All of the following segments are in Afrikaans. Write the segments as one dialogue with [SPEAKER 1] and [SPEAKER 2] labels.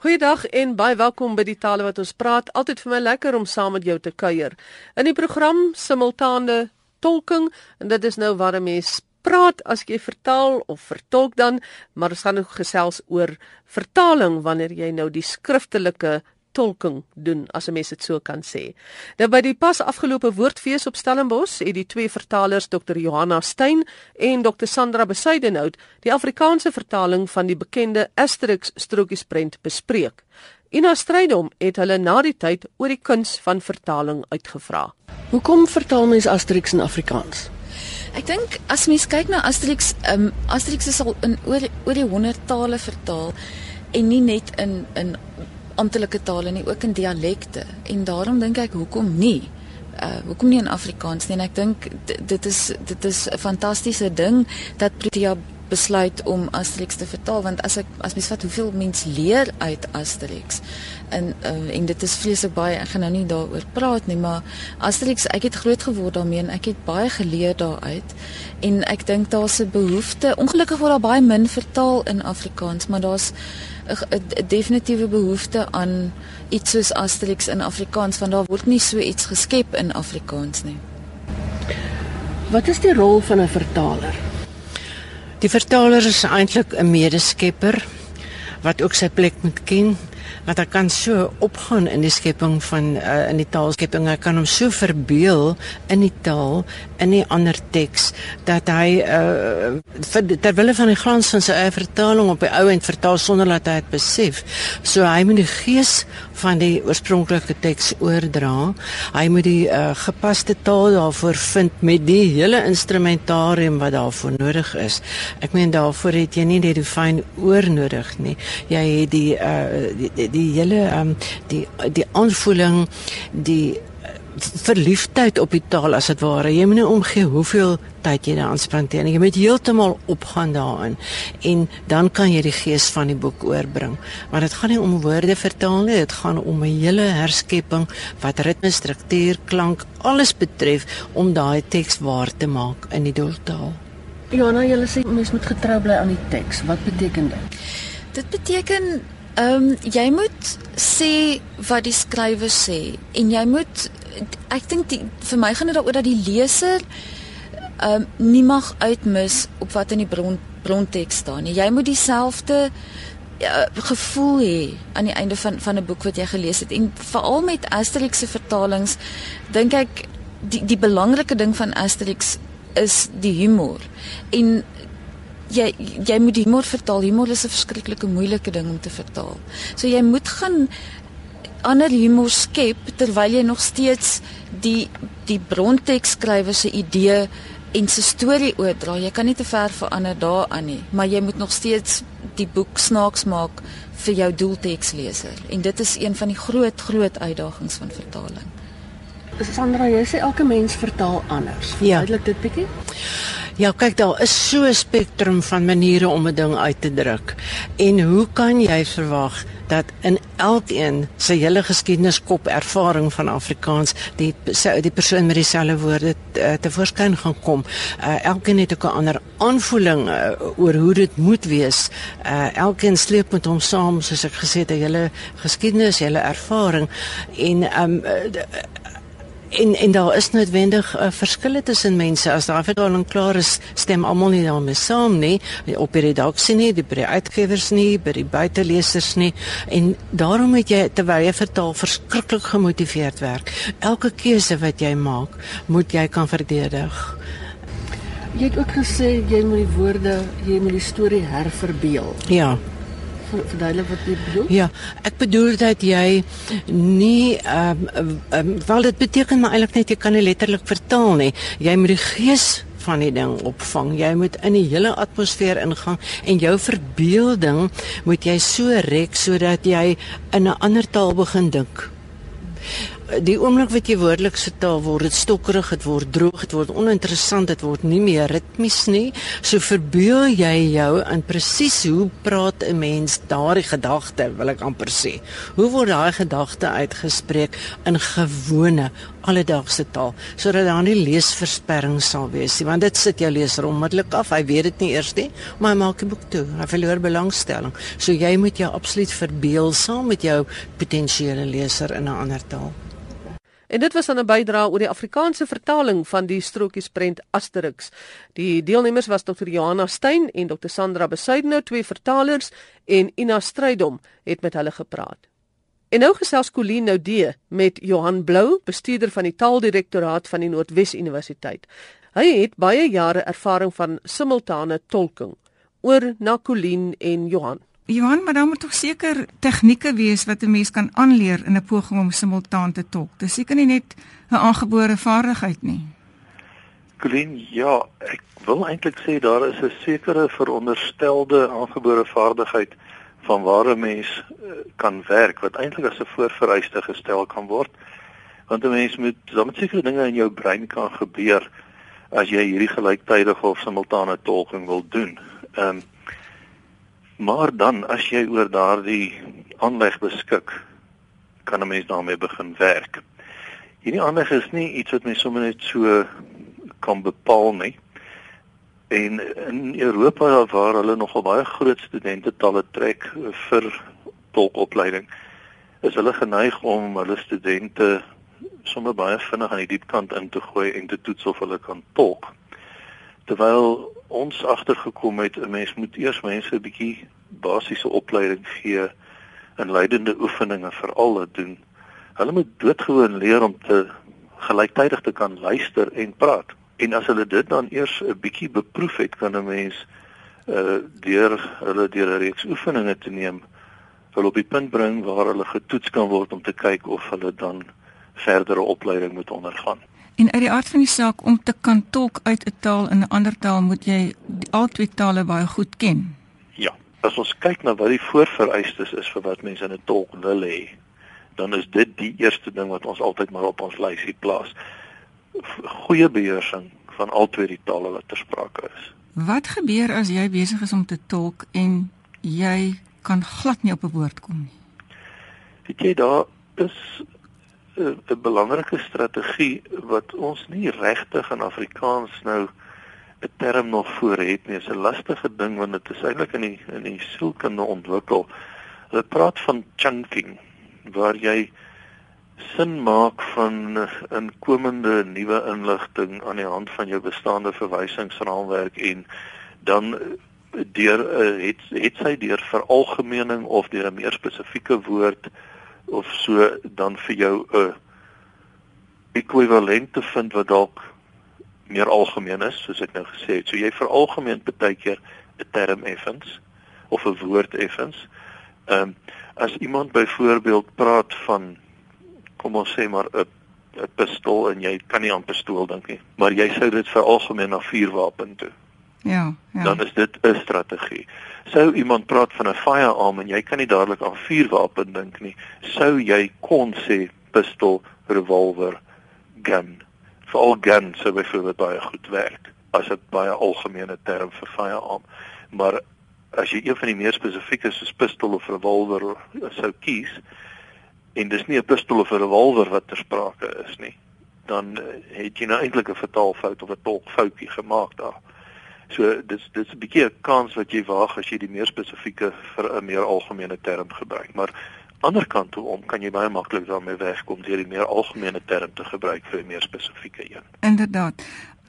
[SPEAKER 1] Goeiedag en baie welkom by die tale wat ons praat. Altyd vir my lekker om saam met jou te kuier. In die program simultane tolking en dit is nou waar 'n mens praat as jy vertaal of vertolk dan, maar ons gaan ook gesels oor vertaling wanneer jy nou die skriftelike tolking doen as 'n mens dit so kan sê. Nou by die pas afgelope woordfees op Stellenbosch het die twee vertalers Dr. Johanna Stein en Dr. Sandra Besuidenhout die Afrikaanse vertaling van die bekende Asterix strokiesprent bespreek. Ina Strydom het hulle na die tyd oor die kuns van vertaling uitgevra.
[SPEAKER 2] Hoekom vertaal mens Asterix in Afrikaans?
[SPEAKER 3] Ek dink as mens kyk na Asterix, um, Asterix is al in oor oor die 100 tale vertaal en nie net in in amptelike tale nie, ook in dialekte. En daarom dink ek hoekom nie? Uh hoekom nie in Afrikaans nie? En ek dink dit is dit is 'n fantastiese ding dat Protea besluit om Asterix te vertaal want as ek as mens vat hoeveel mens leer uit Asterix en uh, en dit is vreeslik baie ek gaan nou nie daaroor praat nie maar Asterix ek het groot geword daarmee en ek het baie geleer daaruit en ek dink daar's 'n behoefte ongelukkig word daar baie min vertaal in Afrikaans maar daar's 'n definitiewe behoefte aan iets soos Asterix in Afrikaans want daar word nie so iets geskep in Afrikaans nie.
[SPEAKER 2] Wat is die rol van 'n vertaler?
[SPEAKER 4] Die vertaler is eintlik 'n medeskepper wat ook sy plek moet ken dat hy kan so opgaan in die skepping van uh, in die taalskepping. Hy kan hom so verbeel in die taal in die ander teks dat hy uh, ter wille van die glans van sy eie vertaling op die ou end vertaal sonder dat hy dit besef. So hy moet die gees van die oorspronklike teks oordra. Hy moet die uh, gepaste taal daarvoor vind met die hele instrumentarium wat daarvoor nodig is. Ek meen daarvoor het jy nie net die fyn oor nodig nie. Jy het die uh, die, die hele um, die die aanvoeling die eh, verliefdheid op die taal as dit ware. Jy moet nie omgee hoeveel tyd jy daaraan spandeer jy moet heeltemal opgaan daarin en dan kan jy die gees van die boek oorbring. Maar dit gaan nie om woorde vertaal nie dit gaan om 'n hele herskepping wat ritme struktuur klank alles betref om daai teks waar te maak in die doeltaal.
[SPEAKER 2] Johanna jy sê mens moet getrou bly aan die teks. Wat beteken dit?
[SPEAKER 3] Dit beteken Ehm um, jy moet sê wat die skrywer sê en jy moet ek dink vir my gaan dit daaroor dat die leser ehm um, nie mag uitmis op wat in die bron bronteks staan nie. Jy moet dieselfde uh, gevoel hê aan die einde van van 'n boek wat jy gelees het en veral met Asterix se vertalings dink ek die die belangrike ding van Asterix is die humor. En jy jy moet humor vertaal. Humor is 'n verskriklike moeilike ding om te vertaal. So jy moet gaan ander humor skep terwyl jy nog steeds die die bronteks skrywer se idee en sy storie oordra. Jy kan nie te ver verander daaraan nie, maar jy moet nog steeds die boek snaaks maak vir jou doelteksleser. En dit is een van die groot groot uitdagings van vertaling.
[SPEAKER 2] Sandra, jy sê elke mens vertaal anders. Verduidelik ja. dit bietjie.
[SPEAKER 4] Ja, kyk daar is so 'n spektrum van maniere om 'n ding uit te druk. En hoe kan jy verwag dat in elkeen sy hele geskiedeneskop ervaring van Afrikaans die die persoon met dieselfde woorde te, te voorskyn gaan kom. Uh, elkeen het ook 'n ander aanvoeling uh, oor hoe dit moet wees. Uh, elkeen sleep met hom saam soos ek gesê het, 'n hele geskiedenis, 'n hele ervaring en um, uh, en en daar is noodwendig 'n uh, verskille tussen mense. As daai vertaling klaar is stem almal nie daarmee saam nie. Op die redaksie nie die by die uitgewers nie by die buitelesers nie. En daarom moet jy terwyl jy vertaal verskriklik gemotiveerd werk. Elke keuse wat jy maak moet jy kan verdedig.
[SPEAKER 2] Jy het ook gesê jy moet die woorde jy moet die storie herverbeel.
[SPEAKER 4] Ja
[SPEAKER 2] verduidelik wat jy bedoel?
[SPEAKER 4] Ja, ek bedoel dat jy nie ehm um, um, wel dit beteken maar eintlik net jy kan nie letterlik vertaal nie. Jy moet die gees van die ding opvang. Jy moet in die hele atmosfeer ingaan en jou verbeelding moet jy so rek sodat jy in 'n ander taal begin dink. Die oomblik wat jy woordelik vertaal word, dit stokkerig, dit word droog, dit word oninteressant, dit word nie meer ritmies nie. So verbeel jy jou in presies hoe praat 'n mens daardie gedagte, wil ek amper sê. Hoe word daai gedagte uitgespreek in gewone alledaagse taal sodat daar nie leesversperring sal wees nie want dit sit jou leser onmiddellik af hy weet dit nie eers nie maar hy maak die boek toe hy verloor belangstelling so jy moet jou absoluut verbeel saam met jou potensiële leser in 'n ander taal
[SPEAKER 1] En dit was 'n bydrae oor die Afrikaanse vertaling van die strokiesprent Asterix. Die deelnemers was Dr. Johanna Stein en Dr. Sandra Besuidnout, twee vertalers en Ina Strydom het met hulle gepraat. En nou gesels Colleen Noudee met Johan Blou, bestuurder van die Taaldirektoraat van die Noordwes Universiteit. Hy het baie jare ervaring van simultane tolking. Oor na Colleen en Johan.
[SPEAKER 5] Johan, maar daar moet tog seker tegnieke wees wat 'n mens kan aanleer in 'n poging om simultaan te tolk. Dis seker nie net 'n aangebore vaardigheid nie.
[SPEAKER 6] Colleen, ja, ek wil eintlik sê daar is 'n sekere veronderstelde aangebore vaardigheid van waar 'n mens uh, kan werk wat eintlik as 'n voorvereiste gestel kan word. Want 'n mens moet dan met sekere dinge in jou brein kan gebeur as jy hierdie gelyktydige of simultane tolking wil doen. Ehm um, Maar dan as jy oor daardie aanleg beskik, kan 'n mens daarmee begin werk. Hierdie aanleg is nie iets wat mens sommer net so kan bepaal nie. En in Europa waar hulle nogal baie groot studentetalle trek vir tolkopleiding, is hulle geneig om hulle studente sommer baie vinnig aan die diep kant in te gooi en te toets of hulle kan tolk terwyl ons agtergekom het 'n mens moet eers mense 'n bietjie basiese opleiding gee in leidende oefeninge vir al dit doen. Hulle moet doodgewoon leer om te gelyktydig te kan luister en praat. En as hulle dit dan eers 'n bietjie beproef het, kan 'n mens uh deur hulle deur 'n reeks oefeninge te neem, hulle op die punt bring waar hulle getoets kan word om te kyk of hulle dan verdere opleiding moet ondergaan.
[SPEAKER 5] En uit die aard van die saak om te kan tolk uit 'n taal in 'n ander taal moet jy al twee tale baie goed ken.
[SPEAKER 6] Ja, as ons kyk na wat die voorvereistes is vir wat mense in 'n tolk wil hê, dan is dit die eerste ding wat ons altyd maar op ons lysie plaas. Goeie beheersing van al twee die tale wat ter sprake is.
[SPEAKER 5] Wat gebeur as jy besig is om te tolk en jy kan glad nie op 'n woord kom nie?
[SPEAKER 6] Weet jy daar is 'n belangrike strategie wat ons nie regtig in Afrikaans nou 'n term nog voor het nie. Dit is 'n lastige ding want dit is eintlik in die in die sielkunde ontwikkel. Hulle praat van chunking waar jy sin maak van inkomende nuwe inligting aan die hand van jou bestaande verwysingsraamwerk en dan deur het het sy deur veralgemening of deur 'n meer spesifieke woord of so dan vir jou 'n ekwivalent te vind wat dalk meer algemeen is soos ek nou gesê het. So jy veralgemeen baie keer 'n term effens of 'n woord effens. Ehm um, as iemand byvoorbeeld praat van kom ons sê maar 'n 'n pistool en jy kan nie aan pistool dink nie, maar jy sou dit veralgemeen na vuurwapen toe.
[SPEAKER 5] Ja, ja.
[SPEAKER 6] Dan is dit 'n strategie. Sou iemand praat van 'n firearm en jy kan nie dadelik aan vuurwapen dink nie, sou jy kon sê pistool, revolver, gun. Veral gun sou byvoorbeeld baie goed werk as 'n baie algemene term vir firearm. Maar as jy een van die meer spesifieke soos pistool of revolver sou kies en dis nie 'n pistool of 'n revolver wat ter sprake is nie, dan eh, het jy nou eintlik 'n vertaalfout of 'n tolkfoutjie gemaak daar. So dis dis 'n bietjie 'n kans wat jy waag as jy die meer spesifieke vir 'n meer algemene term gebruik. Maar ander kant toe om kan jy baie maklik daarmee wegkom deur die meer algemene term te gebruik vir 'n meer spesifieke een.
[SPEAKER 5] Inderdaad.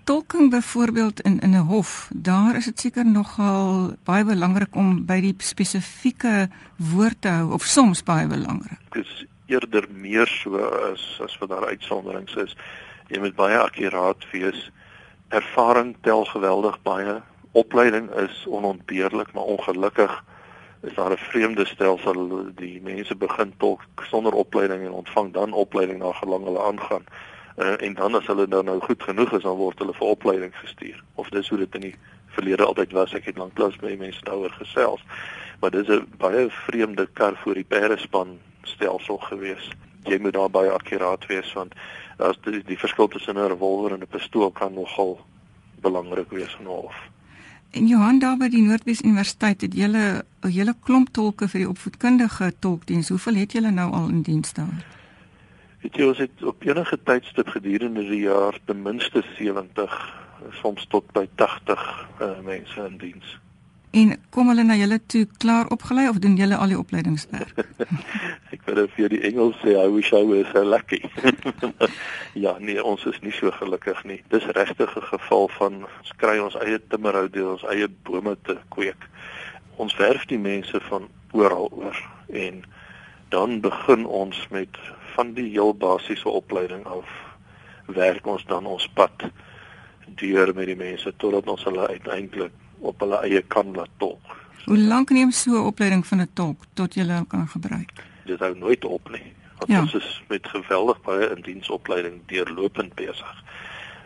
[SPEAKER 5] Tolking byvoorbeeld in in 'n hof, daar is dit seker nogal baie belangrik om by die spesifieke woord te hou of soms baie belangrik.
[SPEAKER 6] Dit is eerder meer so as as wat daar uitsonderings is. Jy moet baie akkuraat wees ervaring tel geweldig baie. Opleiding is onontbeerlik, maar ongelukkig is daar 'n vreemde stelsel die mense begin tolk sonder opleiding en ontvang dan opleiding na gelang hulle aangaan. Uh, en dan as hulle dan nou goed genoeg is, dan word hulle vir opleiding gestuur. Of dis hoe dit in die verlede altyd was. Ek het lanklaas by mense daaroor gesels. Maar dis 'n baie vreemde kar voor die perde span stelsel gewees. jy moet daar baie akkuraat wees want as die, die verskil tussen 'n revolver en 'n pistool kan nogal belangrik wees in 'n hof.
[SPEAKER 5] En Johan daar by die Noordwes Universiteit het julle 'n hele klomp tolke vir die opvoedkundige tolkdiens. Hoeveel het julle nou al in diens daar?
[SPEAKER 6] Weet jy ons het op enige tydstip gedurende die jaar ten minste 70 soms tot by 80 uh, mense in diens.
[SPEAKER 5] En kom hulle na julle toe klaar opgelei of doen julle al die opleidingswerk?
[SPEAKER 6] ek weet of jy die Engels sê I wish I was so lucky. ja, nee, ons is nie so gelukkig nie. Dis regtig 'n geval van ons kry ons eie timmerhou deur ons eie bome te kweek. Ons werf die mense van oral oor en dan begin ons met van die heel basiese opleiding af werk ons dan ons pad deur met die mense totdat ons hulle uiteindelik op hulle eie kan laat tolk.
[SPEAKER 5] Hoe lank neem so 'n opleiding van 'n tolk tot jy hom kan gebruik?
[SPEAKER 6] Dit hou nooit op nie. Want ja. ons is met geweldig baie indiensopleiding deurlopend besig.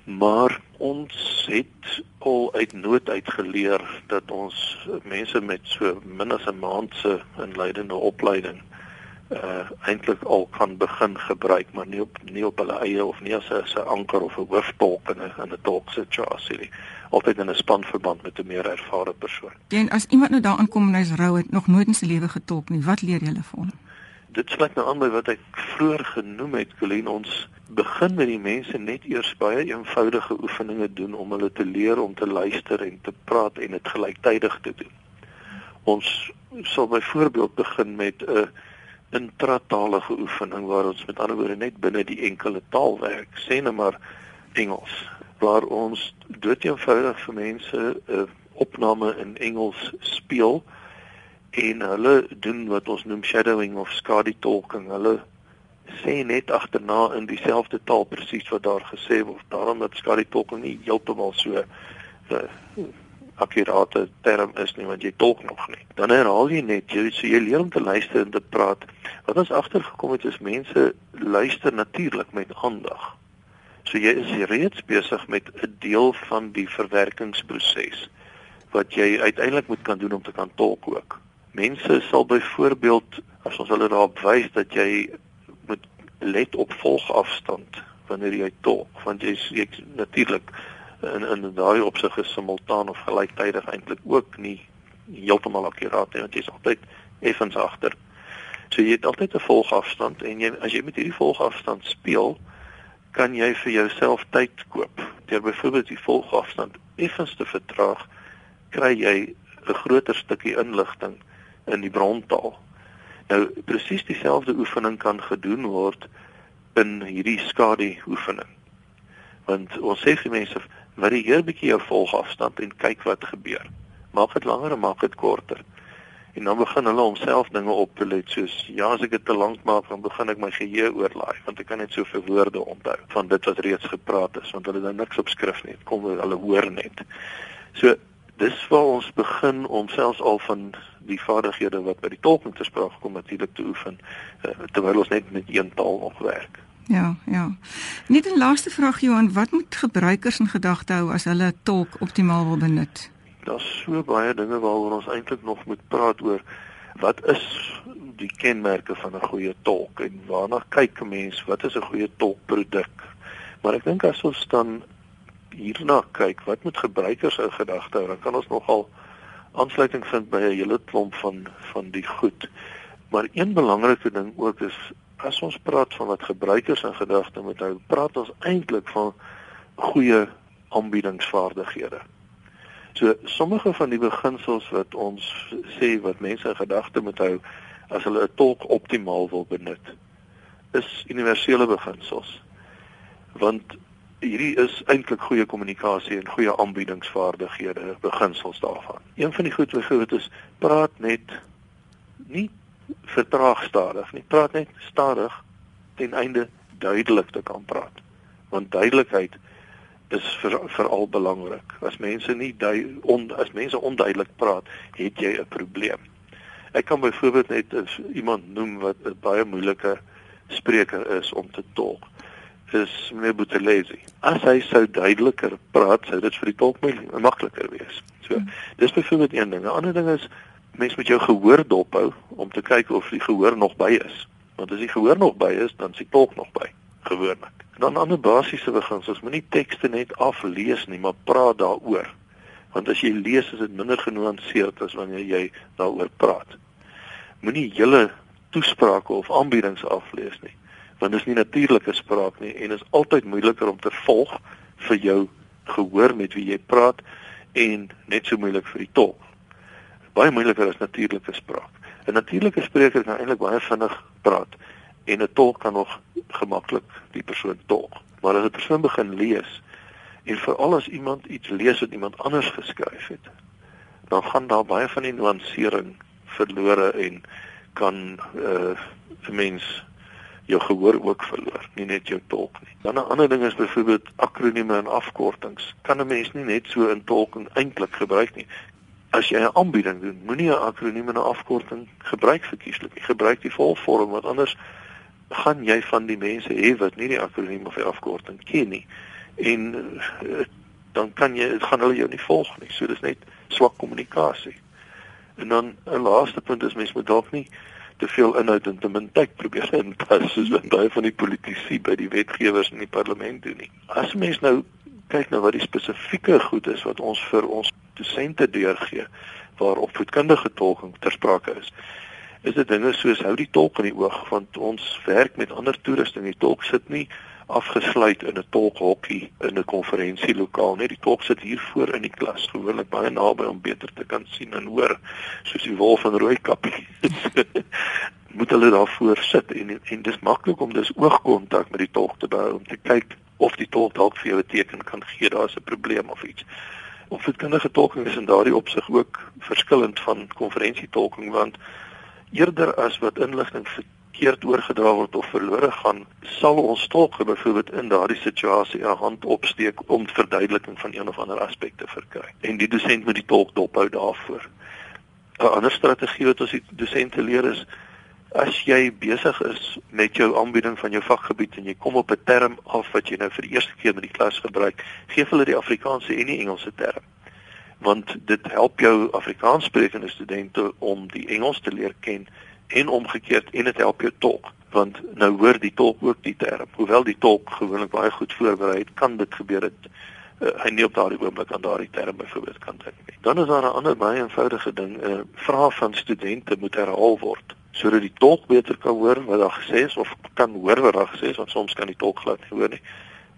[SPEAKER 6] Maar ons het al uit nood uit geleer dat ons mense met so min as 'n maand se inleidende opleiding uh eintlik al kan begin gebruik maar nie op nie op hulle eie of nie as 'n anker of 'n hooftolk in 'n in 'n tolk situasie nie altyd in 'n spanverband met 'n meer ervare persoon.
[SPEAKER 5] En as iemand nou daaraan kom en hy's rou het nog nooit in sy lewe getolk nie, wat leer jy hulle vir hom?
[SPEAKER 6] Dit sluit nou aan by wat ek vroeër genoem het, Colleen, ons begin met die mense net eers baie eenvoudige oefeninge doen om hulle te leer om te luister en te praat en dit gelyktydig te doen. Ons sal byvoorbeeld begin met 'n uh, intratalige oefening waar ons met ander woorde net binne die enkele taal werk, sê net maar Engels, waar ons doeteenvoudig vir mense 'n uh, opname in Engels speel en hulle doen wat ons noem shadowing of skadu talking. Hulle sê net agterna in dieselfde taal presies wat daar gesê word. Daarom dat skadu talking nie heeltemal so uh, akkurate term is nie want jy tolk nog nie. Dan herhaal jy net jy so jy leer om te luister en te praat. Wat ons agtergekom het is mense luister natuurlik met aandag. So jy is reeds besig met 'n deel van die verwerkingsproses wat jy uiteindelik moet kan doen om te kan tolk ook. Mense sal byvoorbeeld as ons hulle daarop wys dat jy moet let op volgafstand wanneer jy tolk want jy jy natuurlik in in daai opsig is simultaan of gelyktydig eintlik ook nie heeltemal akkuraat nie want jy's altyd effens agter. So jy het altyd 'n volgafstand en jy as jy met hierdie volgafstand speel, kan jy vir jouself tyd koop. Deur byvoorbeeld die volgafstand effens te vertraag, kry jy 'n groter stukkie inligting in die brontaal. Nou presies dieselfde oefening kan gedoen word in hierdie skadu oefening. Want ons sê vir mense varieer bietjie jou volgafstand en kyk wat gebeur. Maak dit langer en maak dit korter. En dan begin hulle homself dinge op te let soos ja, as ek dit te lank maak, dan begin ek my geheue oorlaai want ek kan net soveel woorde onthou van dit wat reeds gepraat is want hulle het niks op skrif nie. Dit kom hulle hoor net. So dis waar ons begin om selfs al van die vaardighede wat by die tolking te sprake kom natuurlik te oefen uh, terwyl ons net met een taal nog werk.
[SPEAKER 5] Ja, ja. Net 'n laaste vraag Johan, wat moet gebruikers in gedagte hou as hulle tolk optimaal wil benut?
[SPEAKER 6] Daar's so baie dinge waaroor ons eintlik nog moet praat oor. Wat is die kenmerke van 'n goeie tolk en waarna kyk 'n mens? Wat is 'n goeie tolkproduk? Maar ek dink as ons dan hierna kyk, wat moet gebruikers in gedagte hou? Dan kan ons nogal aansluiting vind by 'n hele klomp van van die goed. Maar een belangrike ding ook is as ons praat van wat gebruikers in gedagte moet hou, praat ons eintlik van goeie aanbiedingsvaardighede. So sommige van die beginsels wat ons sê wat mense in gedagte moet hou as hulle 'n tolk optimaal wil benut, is universele beginsels. Want hierdie is eintlik goeie kommunikasie en goeie aanbiedingsvaardighede beginsels daarvan. Een van die goed wat goed is, praat net nie vertraag stadig nie. Praat net stadig ten einde duidelik te kan praat. Want duidelikheid is veral vir belangrik. As mense nie dui on, as mense onduidelik praat, het jy 'n probleem. Ek kan byvoorbeeld net iemand noem wat 'n baie moeilike spreker is om te tolk is meneer Buthelezi. As hy sou duideliker praat, sou dit vir die tolk makliker wees. So, dis byvoorbeeld een ding. 'n Ander ding is mens moet jou gehoor dophou om te kyk of die gehoor nog by is. Want as die gehoor nog by is, dan is die tolk nog by, gewoonlik. Dan ander basiese beginsels, moenie tekste net aflees nie, maar praat daaroor. Want as jy lees, is dit minder genuanceerd as wanneer jy daaroor praat. Moenie hele toesprake of aanbiedings aflees nie, want dit is nie natuurlike spraak nie en is altyd moeiliker om te volg vir jou gehoor met wie jy praat en net so moeilik vir die tolk. Baie moeiliker as natuurlike spraak. 'n Natuurlike spreker kan eintlik baie vinnig praat en 'n tolk kan nog gemaklik die persoon tolk. Maar as 'n persoon begin lees en veral as iemand iets lees wat iemand anders geskryf het, dan gaan daar baie van die nuansering verlore en kan 'n uh, mens jou gehoor ook verloor, nie net jou tolk nie. Dan 'n ander ding is byvoorbeeld akronieme en afkortings. Kan 'n mens nie net so in tolking eintlik gebruik nie. As jy 'n aanbieding doen, moenie 'n akroniem en 'n afkorting gebruik verkieslik nie. Gebruik die volvorm want anders gaan jy van die mense hê wat nie die akroniem of die afkorting ken nie. En uh, dan kan jy gaan hulle jou nie volg nie. So dis net swak kommunikasie. En dan 'n laaste punt is mens moet dalk nie te veel inhoud en te min tyd probeer inpas soos wat baie van die politici by die wetgewers in die parlement doen nie. As mens nou kyk na wat die spesifieke goed is wat ons vir ons dosente deurgee waar opvoedkundige tolking ter sprake is. Is dit dinge soos hou die tolk in die oog want ons werk met ander toerusting. Die tolk sit nie afgesluit in 'n tolkhokkie in 'n konferensielokaal net die tolk sit hier voor in die klas gewoonlik baie naby om beter te kan sien en hoor soos die wolf van Rooikappie moet hulle daar voor sit en en dis maklik om dis oogkontak met die tolk te behou om te kyk of die tolk dalk vir jou 'n teken kan gee daar's 'n probleem of iets kindige tolking is in daardie opsig ook verskillend van konferensietolking want eerder as wat inligting verkeerd oorgedra word of verlore gaan, sal ons tolk byvoorbeeld in daardie situasie 'n hand opsteek om verduideliking van een of ander aspek te verkry. En die dosent moet die tolk dophou daarvoor. 'n Ander strategie wat ons die dosente leer is as jy besig is met jou aanbieding van jou vakgebied en jy kom op 'n term af wat jy nou vir die eerste keer met die klas gebruik, gee hulle die Afrikaanse en die Engelse term. Want dit help jou Afrikaanssprekende studente om die Engels te leer ken en omgekeerd en dit help jou tolk. Want nou hoor die tolk ook die term. Hoewel die tolk gewoonlik baie goed voorberei het kan dit gebeur dat uh, hy nie op daardie oomblik aan daardie term byvoorbeeld kan dink nie. Dan is daar 'n ander baie eenvoudige ding 'n uh, vraag van studente moet herhaal word sodat die tolk beter kan hoor wat daar gesê is of kan hoor wat daar gesê is want soms kan die tolk glad nie hoor nie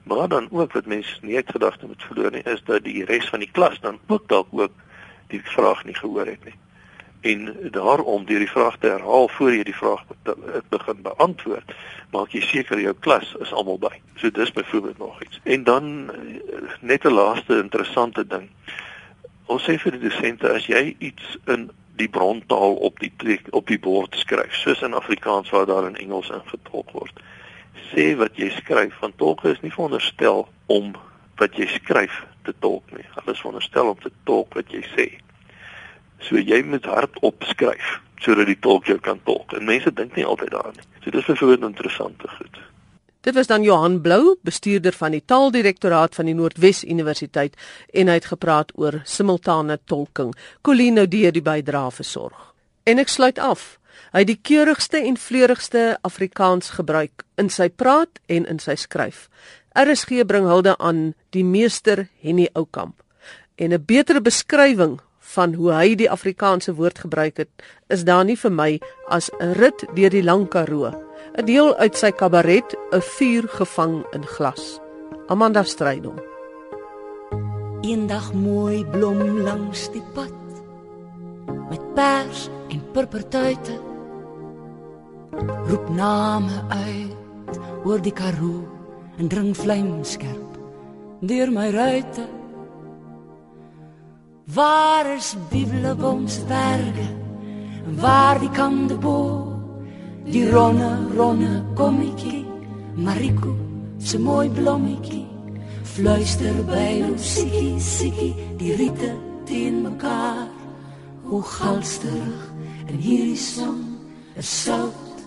[SPEAKER 6] maar dan ook wat mense nie uit gedagte moet verloor nie is dat die res van die klas dan ook dalk ook die vraag nie gehoor het nie en daarom deur die vraag te herhaal voor jy die vraag begin beantwoord maak jy seker jou klas is almal by. So dis byvoorbeeld nog iets. En dan eh, net 'n laaste interessante ding. Ons sê vir die dosente as jy iets in die brontaal op die plek, op die bord skryf, soos in Afrikaans waar daar in Engels ingetolk word, sê wat jy skryf want tolke is nie veronderstel om wat jy skryf te tolk nie. Hulle is veronderstel om te tolk wat jy sê. So jy moet hardop skryf sodat die tolk jou kan tolk. En mense dink nie altyd daaraan nie. So dis vir voorbeeld interessante goed.
[SPEAKER 1] Dit was dan Johan Blou, bestuurder van die Taaldirektoraat van die Noordwes Universiteit en hy het gepraat oor simultane tolking. Colino die die bydrae versorg. En ek sluit af. Hy het die keurigste en vleurigste Afrikaans gebruik in sy praat en in sy skryf. RSG bring hulde aan die meester Henny Oukamp. En 'n beter beskrywing van hoe hy die Afrikaanse woord gebruik het, is daar nie vir my as 'n rit deur die lang Karoo. 'n Deel uit sy kabaret, 'n vuur gevang in glas. Amanda Strydom.
[SPEAKER 7] Eendag mooi blom langs die pad met pers en purpertuite. Roep name uit oor die Karoo en dring vlamskerp deur my ruite. Waar is Bibelbomsberge? Waar die kandebo? Die ronne, ronne kommetjie, Mariko, se mooi blommetjie. Fluister by Lusikie, sikie, die riete teen mekaar. Hoe galsterig in hierdie son is sout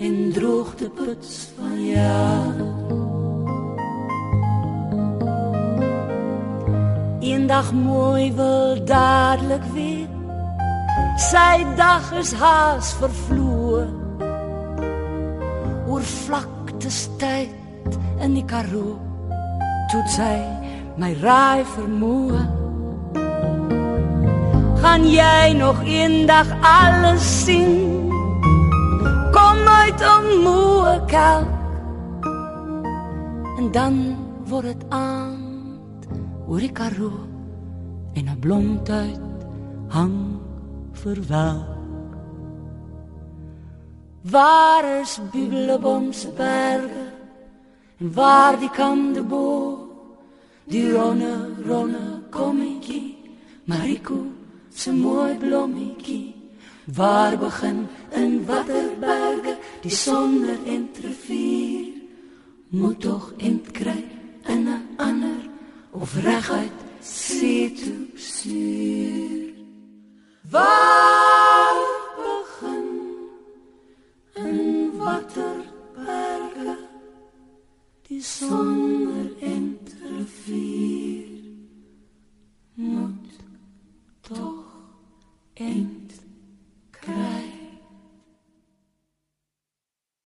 [SPEAKER 7] en droogte puts van jou. Eendag mooi wil dadelik weer. Sy dag is haas vervloe. Vlaktes tyd in die Karoo. Toe sy my raai vermoë. Gaan jy nog eendag alles sien? Kom uit om moe kalk en dan word dit aand oor die Karoo en 'n blomtuit hang verwelk Waar is Bibelbomse berge en waar die kande bo die ronne ronne kommetjie. Mariko se mooi blommetjie. Waar begin in watter berge? Die sonder entrevier moet entkry in 'n ander of reguit see toe stuur. Waar waterberge, die sonder end rivier, moet toch end krijgen.